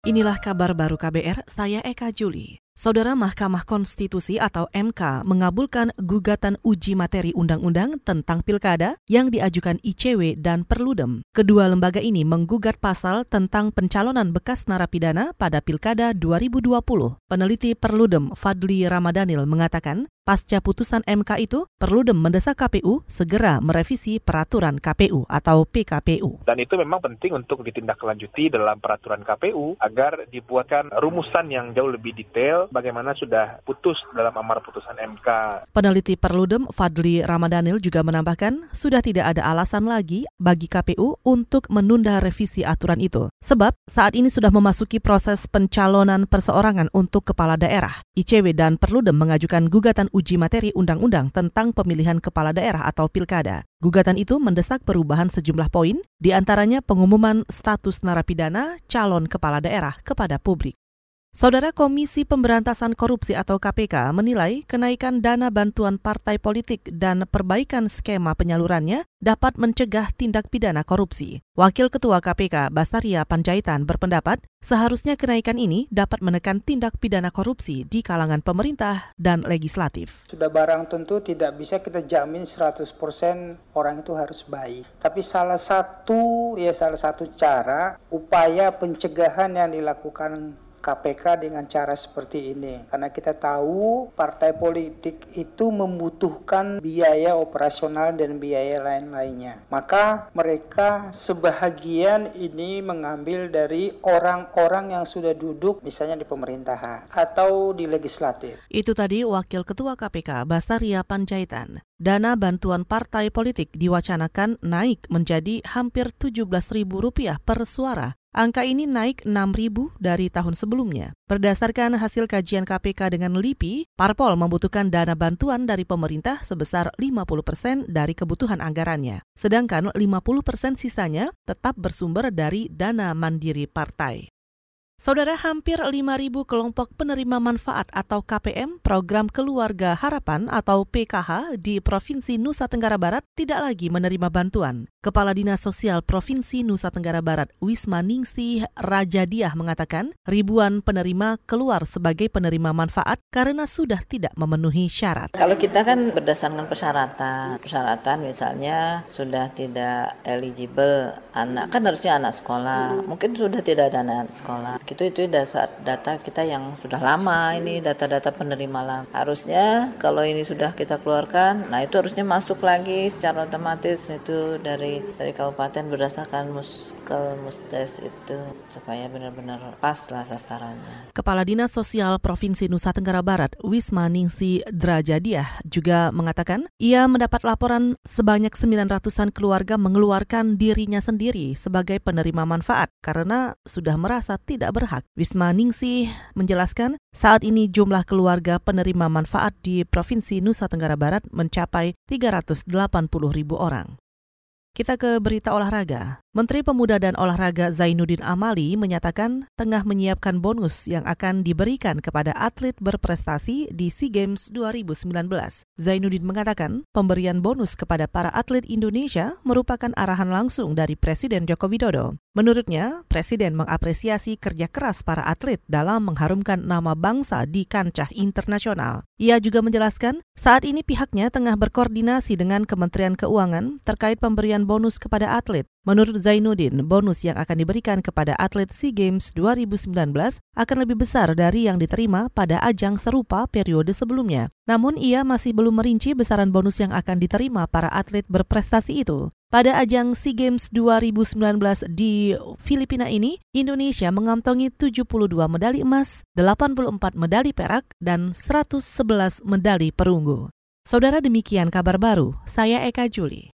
Inilah kabar baru KBR, saya Eka Juli. Saudara Mahkamah Konstitusi atau MK mengabulkan gugatan uji materi undang-undang tentang pilkada yang diajukan ICW dan Perludem. Kedua lembaga ini menggugat pasal tentang pencalonan bekas narapidana pada pilkada 2020. Peneliti Perludem Fadli Ramadhanil mengatakan, pasca putusan MK itu, Perludem mendesak KPU segera merevisi peraturan KPU atau PKPU. Dan itu memang penting untuk ditindaklanjuti dalam peraturan KPU agar dibuatkan rumusan yang jauh lebih detail bagaimana sudah putus dalam amar putusan MK. Peneliti Perludem Fadli Ramadhanil juga menambahkan sudah tidak ada alasan lagi bagi KPU untuk menunda revisi aturan itu. Sebab saat ini sudah memasuki proses pencalonan perseorangan untuk kepala daerah. ICW dan Perludem mengajukan gugatan uji materi undang-undang tentang pemilihan kepala daerah atau pilkada. Gugatan itu mendesak perubahan sejumlah poin, di antaranya pengumuman status narapidana calon kepala daerah kepada publik. Saudara Komisi Pemberantasan Korupsi atau KPK menilai kenaikan dana bantuan partai politik dan perbaikan skema penyalurannya dapat mencegah tindak pidana korupsi. Wakil Ketua KPK Basaria Panjaitan berpendapat seharusnya kenaikan ini dapat menekan tindak pidana korupsi di kalangan pemerintah dan legislatif. Sudah barang tentu tidak bisa kita jamin 100% orang itu harus baik. Tapi salah satu ya salah satu cara upaya pencegahan yang dilakukan KPK dengan cara seperti ini. Karena kita tahu partai politik itu membutuhkan biaya operasional dan biaya lain-lainnya. Maka mereka sebahagian ini mengambil dari orang-orang yang sudah duduk misalnya di pemerintahan atau di legislatif. Itu tadi Wakil Ketua KPK Basaria Panjaitan. Dana bantuan partai politik diwacanakan naik menjadi hampir Rp17.000 per suara Angka ini naik 6.000 dari tahun sebelumnya. Berdasarkan hasil kajian KPK dengan LIPI, Parpol membutuhkan dana bantuan dari pemerintah sebesar 50 persen dari kebutuhan anggarannya. Sedangkan 50 persen sisanya tetap bersumber dari dana mandiri partai. Saudara hampir 5.000 kelompok penerima manfaat atau KPM program Keluarga Harapan atau PKH di Provinsi Nusa Tenggara Barat tidak lagi menerima bantuan. Kepala Dinas Sosial Provinsi Nusa Tenggara Barat Wisma Ningsih Rajadiah mengatakan ribuan penerima keluar sebagai penerima manfaat karena sudah tidak memenuhi syarat. Kalau kita kan berdasarkan persyaratan, persyaratan misalnya sudah tidak eligible anak kan harusnya anak sekolah, mungkin sudah tidak ada anak sekolah itu itu dasar data kita yang sudah lama ini data-data penerima lama harusnya kalau ini sudah kita keluarkan nah itu harusnya masuk lagi secara otomatis itu dari dari kabupaten berdasarkan muskel musdes itu supaya benar-benar pas lah sasarannya. Kepala Dinas Sosial Provinsi Nusa Tenggara Barat Wisma Ningsi Drajadiah juga mengatakan ia mendapat laporan sebanyak 900-an keluarga mengeluarkan dirinya sendiri sebagai penerima manfaat karena sudah merasa tidak berhak. Wisma Ningsih menjelaskan saat ini jumlah keluarga penerima manfaat di Provinsi Nusa Tenggara Barat mencapai 380 ribu orang. Kita ke berita olahraga. Menteri Pemuda dan Olahraga Zainuddin Amali menyatakan tengah menyiapkan bonus yang akan diberikan kepada atlet berprestasi di SEA Games 2019. Zainuddin mengatakan pemberian bonus kepada para atlet Indonesia merupakan arahan langsung dari Presiden Joko Widodo. Menurutnya, Presiden mengapresiasi kerja keras para atlet dalam mengharumkan nama bangsa di kancah internasional. Ia juga menjelaskan saat ini pihaknya tengah berkoordinasi dengan Kementerian Keuangan terkait pemberian bonus kepada atlet. Menurut Zainuddin, bonus yang akan diberikan kepada atlet SEA Games 2019 akan lebih besar dari yang diterima pada ajang serupa periode sebelumnya. Namun ia masih belum merinci besaran bonus yang akan diterima para atlet berprestasi itu. Pada ajang SEA Games 2019 di Filipina ini, Indonesia mengantongi 72 medali emas, 84 medali perak, dan 111 medali perunggu. Saudara demikian kabar baru, saya Eka Juli.